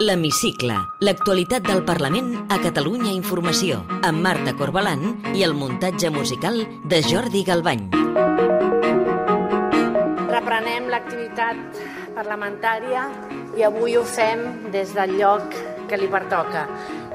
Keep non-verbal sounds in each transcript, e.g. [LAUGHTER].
L'Hemicicle, l'actualitat del Parlament a Catalunya Informació, amb Marta Corbalan i el muntatge musical de Jordi Galbany. Reprenem l'activitat parlamentària i avui ho fem des del lloc que li pertoca,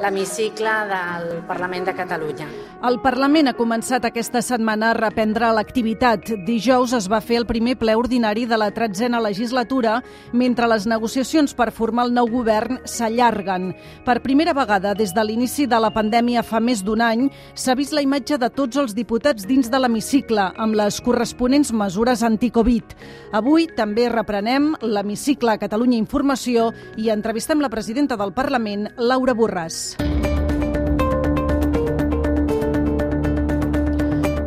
l'hemicicle del Parlament de Catalunya. El Parlament ha començat aquesta setmana a reprendre l'activitat. Dijous es va fer el primer ple ordinari de la tretzena legislatura, mentre les negociacions per formar el nou govern s'allarguen. Per primera vegada des de l'inici de la pandèmia fa més d'un any, s'ha vist la imatge de tots els diputats dins de l'hemicicle, amb les corresponents mesures anticovid. Avui també reprenem l'hemicicle Catalunya Informació i entrevistem la presidenta del Parlament, Laura Borràs.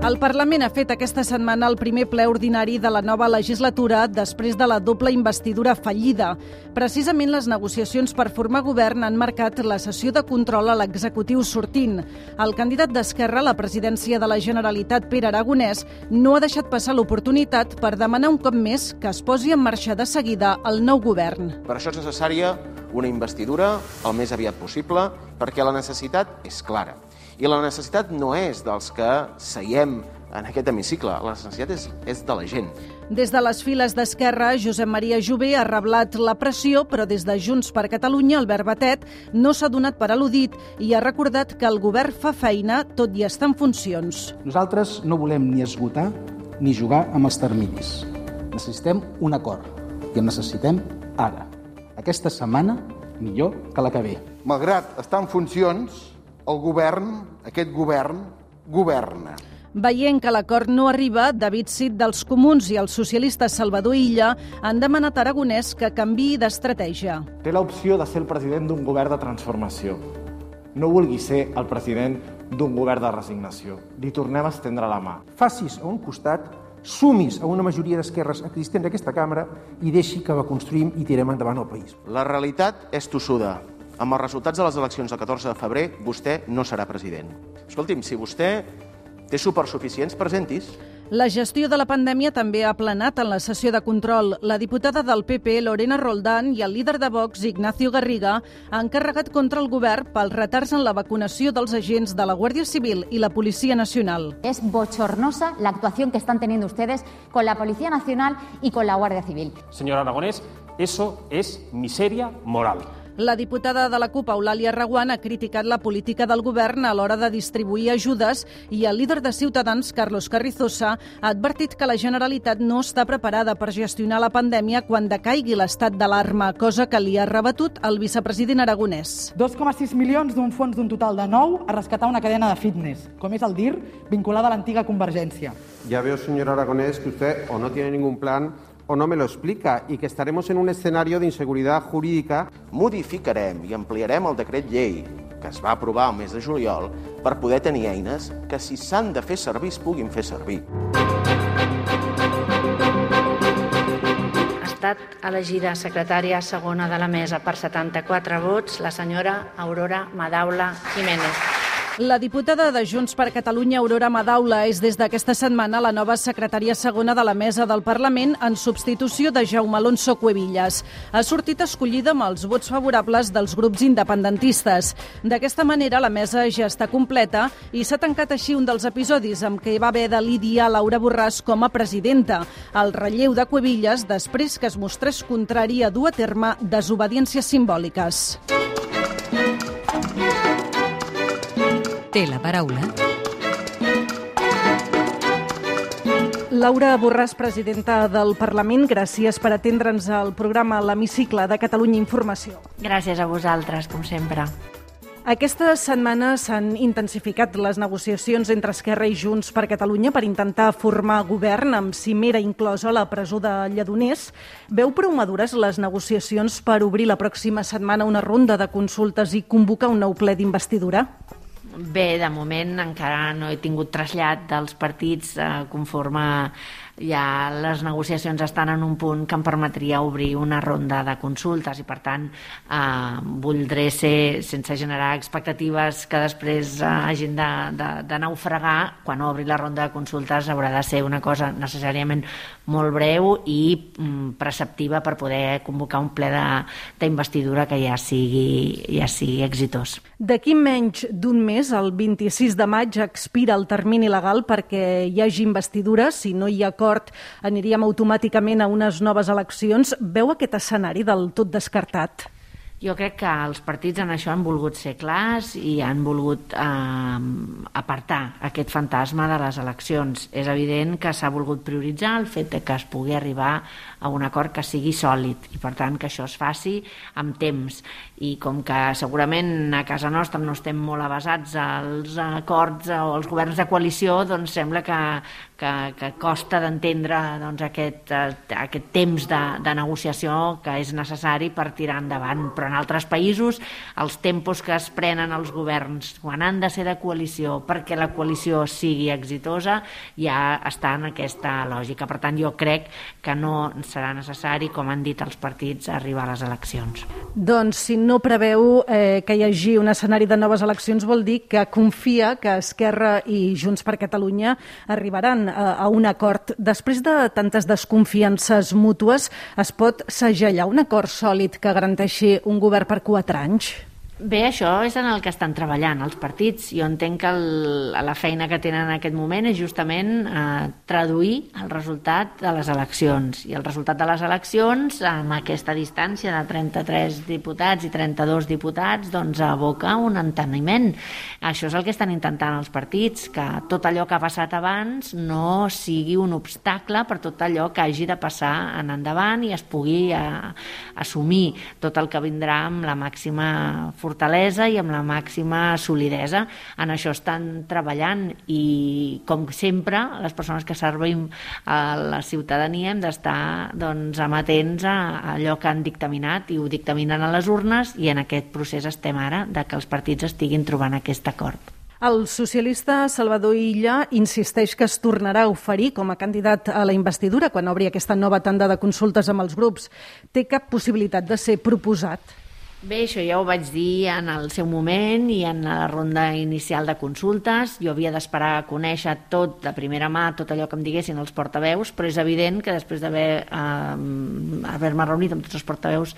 El Parlament ha fet aquesta setmana el primer ple ordinari de la nova legislatura després de la doble investidura fallida. Precisament les negociacions per formar govern han marcat la sessió de control a l'executiu sortint. El candidat d'Esquerra a la presidència de la Generalitat, Pere Aragonès, no ha deixat passar l'oportunitat per demanar un cop més que es posi en marxa de seguida el nou govern. Per això és necessària una investidura el més aviat possible perquè la necessitat és clara. I la necessitat no és dels que seiem en aquest hemicicle, la necessitat és, és de la gent. Des de les files d'Esquerra, Josep Maria Jové ha reblat la pressió, però des de Junts per Catalunya, Albert Batet, no s'ha donat per al·ludit i ha recordat que el govern fa feina tot i estar en funcions. Nosaltres no volem ni esgotar ni jugar amb els terminis. Necessitem un acord i el necessitem ara. Aquesta setmana millor que la que ve. Malgrat estar en funcions, el govern, aquest govern, governa. Veient que l'acord no arriba, David Cid dels Comuns i el socialista Salvador Illa han demanat a Aragonès que canvi d'estratègia. Té l'opció de ser el president d'un govern de transformació. No vulgui ser el president d'un govern de resignació. Li tornem a estendre la mà. Facis a un costat, sumis a una majoria d'esquerres existent d'aquesta cambra i deixi que la construïm i tirem endavant el país. La realitat és tossuda. Amb els resultats de les eleccions del 14 de febrer, vostè no serà president. Escolti'm, si vostè té suports suficients, presentis. La gestió de la pandèmia també ha planat en la sessió de control. La diputada del PP, Lorena Roldán, i el líder de Vox, Ignacio Garriga, han carregat contra el govern pels retards en la vacunació dels agents de la Guàrdia Civil i la Policia Nacional. Es bochornosa la actuación que están teniendo ustedes con la Policía Nacional y con la Guardia Civil. Señor Aragonés, eso es miseria moral. La diputada de la CUP, Eulàlia Reguant, ha criticat la política del govern a l'hora de distribuir ajudes i el líder de Ciutadans, Carlos Carrizosa, ha advertit que la Generalitat no està preparada per gestionar la pandèmia quan decaigui l'estat d'alarma, cosa que li ha rebatut el vicepresident aragonès. 2,6 milions d'un fons d'un total de 9 a rescatar una cadena de fitness, com és el DIR, vinculada a l'antiga Convergència. Ya veo, señor Aragonés, que usted o no tiene ningún plan o no me lo explica y que estaremos en un escenario de inseguridad jurídica. Modificarem i ampliarem el decret llei que es va aprovar el mes de juliol per poder tenir eines que si s'han de fer servir es puguin fer servir. Ha estat elegida secretària segona de la mesa per 74 vots la senyora Aurora Madaula Jiménez. La diputada de Junts per Catalunya, Aurora Madaula, és des d'aquesta setmana la nova secretària segona de la mesa del Parlament en substitució de Jaume Alonso Cuevillas. Ha sortit escollida amb els vots favorables dels grups independentistes. D'aquesta manera, la mesa ja està completa i s'ha tancat així un dels episodis amb què va haver de lidiar Laura Borràs com a presidenta. El relleu de Cuevillas després que es mostrés contrari a dur a terme desobediències simbòliques. Té la paraula. Laura Borràs, presidenta del Parlament, gràcies per atendre'ns al programa L'Hemicicle de Catalunya Informació. Gràcies a vosaltres, com sempre. Aquesta setmana s'han intensificat les negociacions entre Esquerra i Junts per Catalunya per intentar formar govern amb cimera inclosa a la presó de Lledoners. Veu prou madures les negociacions per obrir la pròxima setmana una ronda de consultes i convocar un nou ple d'investidura? Bé, de moment encara no he tingut trasllat dels partits a conformar ja les negociacions estan en un punt que em permetria obrir una ronda de consultes i per tant eh, voldré ser sense generar expectatives que després eh, hagin de, de, de naufragar quan obri la ronda de consultes haurà de ser una cosa necessàriament molt breu i mm, preceptiva per poder convocar un ple d'investidura que ja sigui, ja sigui exitós. D'aquí menys d'un mes, el 26 de maig, expira el termini legal perquè hi hagi investidura. Si no hi ha acord, aniríem automàticament a unes noves eleccions. Veu aquest escenari del tot descartat? Jo crec que els partits en això han volgut ser clars i han volgut eh, apartar aquest fantasma de les eleccions. És evident que s'ha volgut prioritzar el fet de que es pugui arribar a un acord que sigui sòlid i per tant que això es faci amb temps i com que segurament a casa nostra no estem molt avasats als acords o als governs de coalició doncs sembla que, que, que costa d'entendre doncs, aquest, aquest temps de, de negociació que és necessari per tirar endavant però en altres països els tempos que es prenen els governs quan han de ser de coalició perquè la coalició sigui exitosa ja està en aquesta lògica. Per tant, jo crec que no serà necessari, com han dit els partits, arribar a les eleccions. Doncs si no preveu eh, que hi hagi un escenari de noves eleccions vol dir que confia que Esquerra i Junts per Catalunya arribaran a, a un acord. Després de tantes desconfiances mútues, es pot segellar un acord sòlid que garanteixi un govern per quatre anys? Bé, això és en el que estan treballant els partits. Jo entenc que el, la feina que tenen en aquest moment és justament eh, traduir el resultat de les eleccions. I el resultat de les eleccions, amb aquesta distància de 33 diputats i 32 diputats, doncs aboca un enteniment. Això és el que estan intentant els partits, que tot allò que ha passat abans no sigui un obstacle per tot allò que hagi de passar en endavant i es pugui eh, assumir tot el que vindrà amb la màxima fortalesa i amb la màxima solidesa. En això estan treballant i, com sempre, les persones que servim a la ciutadania hem d'estar doncs, amatents a allò que han dictaminat i ho dictaminen a les urnes i en aquest procés estem ara de que els partits estiguin trobant aquest acord. El socialista Salvador Illa insisteix que es tornarà a oferir com a candidat a la investidura quan obri aquesta nova tanda de consultes amb els grups. Té cap possibilitat de ser proposat? Bé, això ja ho vaig dir en el seu moment i en la ronda inicial de consultes. Jo havia d'esperar conèixer tot de primera mà, tot allò que em diguessin els portaveus, però és evident que després d'haver eh, haver-me reunit amb tots els portaveus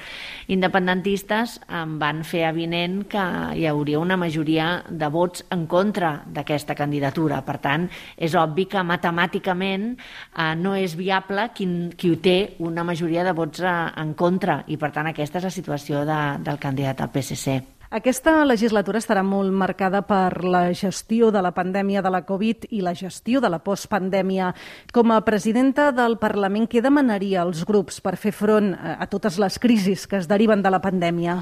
independentistes em van fer avinent que hi hauria una majoria de vots en contra d'aquesta candidatura. Per tant, és obvi que matemàticament eh, no és viable qui, qui té una majoria de vots eh, en contra i per tant aquesta és la situació de, de del candidat al PSC. Aquesta legislatura estarà molt marcada per la gestió de la pandèmia de la Covid i la gestió de la postpandèmia. Com a presidenta del Parlament, què demanaria als grups per fer front a totes les crisis que es deriven de la pandèmia?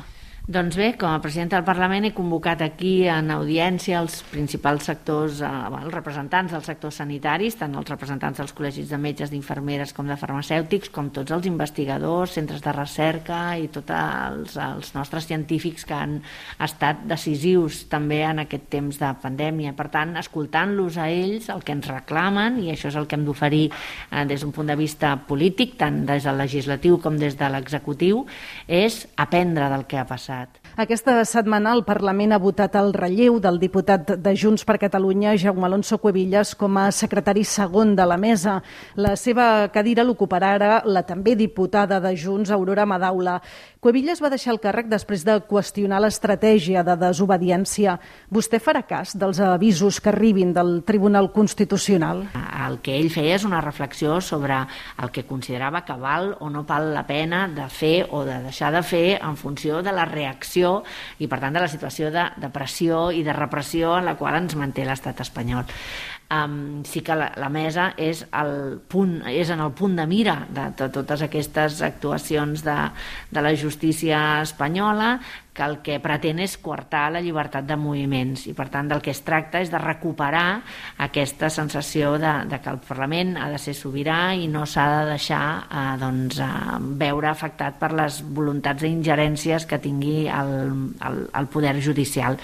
Doncs bé, com a presidenta del Parlament he convocat aquí en audiència els principals sectors, eh, els representants dels sectors sanitaris, tant els representants dels col·legis de metges, d'infermeres com de farmacèutics, com tots els investigadors, centres de recerca i tots els, els nostres científics que han estat decisius també en aquest temps de pandèmia. Per tant, escoltant-los a ells, el que ens reclamen, i això és el que hem d'oferir eh, des d'un punt de vista polític, tant des del legislatiu com des de l'executiu, és aprendre del que ha passat passat. Aquesta setmana el Parlament ha votat el relleu del diputat de Junts per Catalunya, Jaume Alonso Cuevillas, com a secretari segon de la mesa. La seva cadira l'ocuparà ara la també diputada de Junts, Aurora Madaula. Cuevillas va deixar el càrrec després de qüestionar l'estratègia de desobediència. Vostè farà cas dels avisos que arribin del Tribunal Constitucional? El que ell feia és una reflexió sobre el que considerava que val o no val la pena de fer o de deixar de fer en funció de la reacció i, per tant, de la situació de, de pressió i de repressió en la qual ens manté l'estat espanyol. Um, sí que la, la mesa és, el punt, és en el punt de mira de, de totes aquestes actuacions de, de la justícia espanyola que el que pretén és coartar la llibertat de moviments. I per tant del que es tracta és de recuperar aquesta sensació de, de que el Parlament ha de ser sobirà i no s'ha de deixar eh, doncs, eh, veure afectat per les voluntats d'ingerències que tingui el, el, el poder judicial.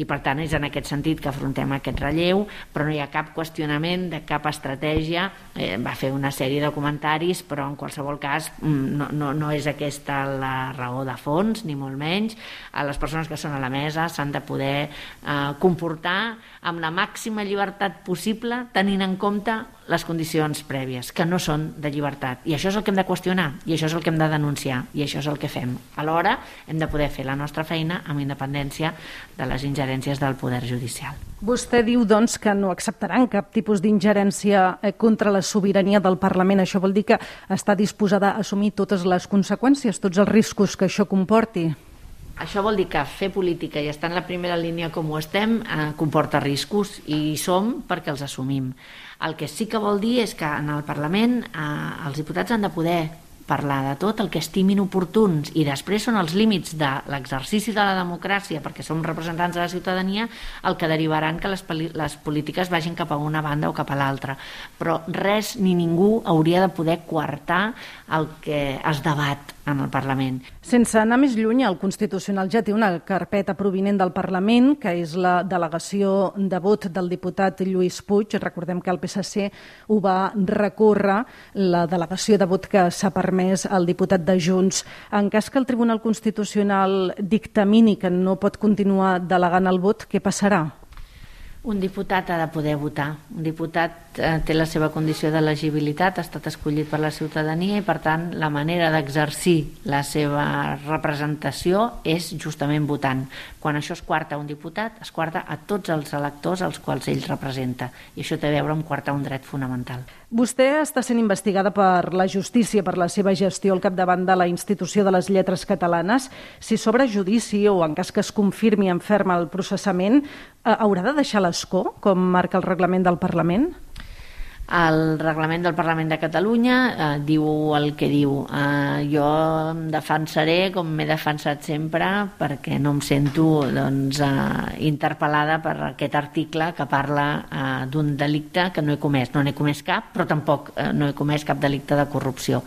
I per tant és en aquest sentit que afrontem aquest relleu però no hi ha cap qüestionament de cap estratègia. Eh, va fer una sèrie de comentaris però en qualsevol cas mm, no, no, no és aquesta la raó de fons ni molt menys a les persones que són a la mesa s'han de poder eh, comportar amb la màxima llibertat possible tenint en compte les condicions prèvies, que no són de llibertat. I això és el que hem de qüestionar, i això és el que hem de denunciar, i això és el que fem. Alhora hem de poder fer la nostra feina amb independència de les ingerències del poder judicial. Vostè diu, doncs, que no acceptaran cap tipus d'ingerència eh, contra la sobirania del Parlament. Això vol dir que està disposada a assumir totes les conseqüències, tots els riscos que això comporti? Això vol dir que fer política i estar en la primera línia com ho estem eh, comporta riscos i hi som perquè els assumim. El que sí que vol dir és que en el Parlament eh, els diputats han de poder parlar de tot el que estimin oportuns i després són els límits de l'exercici de la democràcia perquè som representants de la ciutadania el que derivaran que les, les polítiques vagin cap a una banda o cap a l'altra però res ni ningú hauria de poder coartar el que es debat en el Parlament. Sense anar més lluny, el Constitucional ja té una carpeta provinent del Parlament, que és la delegació de vot del diputat Lluís Puig. Recordem que el PSC ho va recórrer, la delegació de vot que s'ha permès al diputat de Junts. En cas que el Tribunal Constitucional dictamini que no pot continuar delegant el vot, què passarà? Un diputat ha de poder votar. Un diputat eh, té la seva condició d'elegibilitat, ha estat escollit per la ciutadania i, per tant, la manera d'exercir la seva representació és justament votant. Quan això es quarta un diputat, es quarta a tots els electors als quals ell representa. I això té a veure amb quartar un dret fonamental. Vostè està sent investigada per la justícia per la seva gestió al capdavant de la institució de les lletres catalanes. Si s'obre judici o en cas que es confirmi en ferm el processament, eh, haurà de deixar l'escó, com marca el reglament del Parlament? El reglament del Parlament de Catalunya eh, diu el que diu. Eh, jo em defensaré com m'he defensat sempre perquè no em sento doncs, eh, interpel·lada per aquest article que parla eh, d'un delicte que no he comès. No n'he comès cap, però tampoc eh, no he comès cap delicte de corrupció.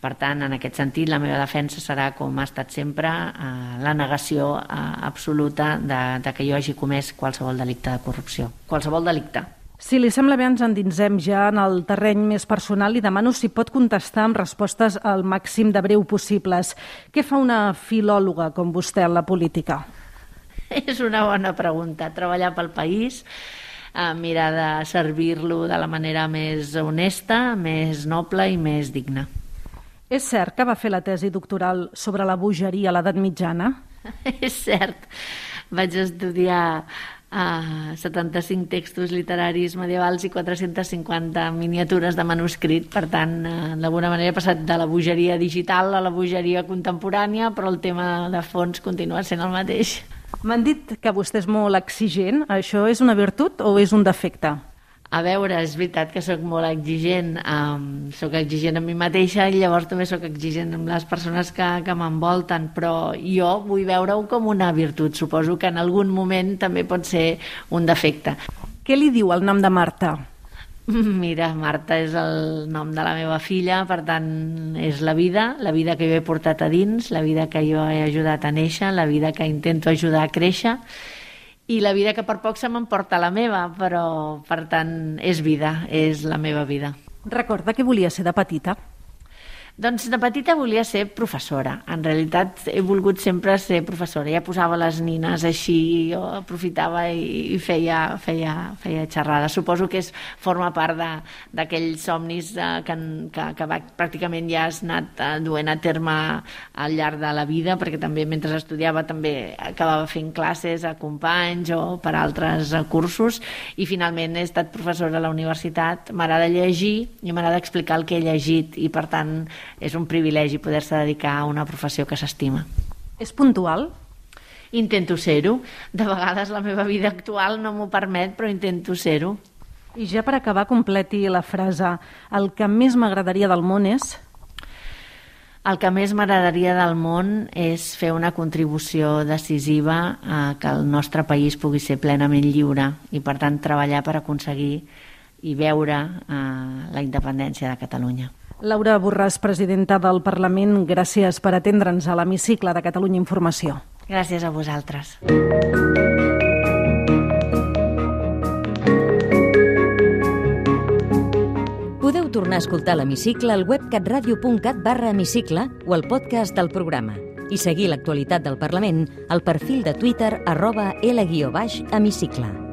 Per tant, en aquest sentit, la meva defensa serà, com ha estat sempre, eh, la negació eh, absoluta de, de que jo hagi comès qualsevol delicte de corrupció. Qualsevol delicte. Si li sembla bé, ens endinsem ja en el terreny més personal i demano si pot contestar amb respostes al màxim de breu possibles. Què fa una filòloga com vostè en la política? És una bona pregunta. Treballar pel país, eh, mirar de servir-lo de la manera més honesta, més noble i més digna. És cert que va fer la tesi doctoral sobre la bogeria a l'edat mitjana? [LAUGHS] És cert. Vaig estudiar uh, 75 textos literaris medievals i 450 miniatures de manuscrit. Per tant, uh, d'alguna manera he passat de la bogeria digital a la bogeria contemporània, però el tema de fons continua sent el mateix. M'han dit que vostè és molt exigent. Això és una virtut o és un defecte? A veure, és veritat que sóc molt exigent, um, sóc exigent amb mi mateixa i llavors també sóc exigent amb les persones que, que m'envolten, però jo vull veure-ho com una virtut. Suposo que en algun moment també pot ser un defecte. Què li diu el nom de Marta? [LAUGHS] Mira, Marta és el nom de la meva filla, per tant, és la vida, la vida que jo he portat a dins, la vida que jo he ajudat a néixer, la vida que intento ajudar a créixer, i la vida que per poc se m'emporta la meva, però per tant és vida, és la meva vida. Recorda que volia ser de petita? Doncs de petita volia ser professora. En realitat he volgut sempre ser professora. Ja posava les nines així, jo aprofitava i, feia, feia, feia xerrada. Suposo que és, forma part d'aquells somnis eh, que, que, que va, pràcticament ja has anat eh, duent a terme al llarg de la vida, perquè també mentre estudiava també acabava fent classes a companys o per altres eh, cursos i finalment he estat professora a la universitat. M'agrada llegir i m'agrada explicar el que he llegit i per tant és un privilegi poder-se dedicar a una professió que s'estima. És puntual? Intento ser-ho. De vegades la meva vida actual no m'ho permet, però intento ser-ho. I ja per acabar, completi la frase. El que més m'agradaria del món és... El que més m'agradaria del món és fer una contribució decisiva a que el nostre país pugui ser plenament lliure i, per tant, treballar per aconseguir i veure eh, la independència de Catalunya. Laura Borràs, presidenta del Parlament, gràcies per atendre'ns a l'hemicicle de Catalunya Informació. Gràcies a vosaltres. Podeu tornar a escoltar l'hemicicle al web catradio.cat barra hemicicle o al podcast del programa i seguir l'actualitat del Parlament al perfil de Twitter arroba L-hemicicle.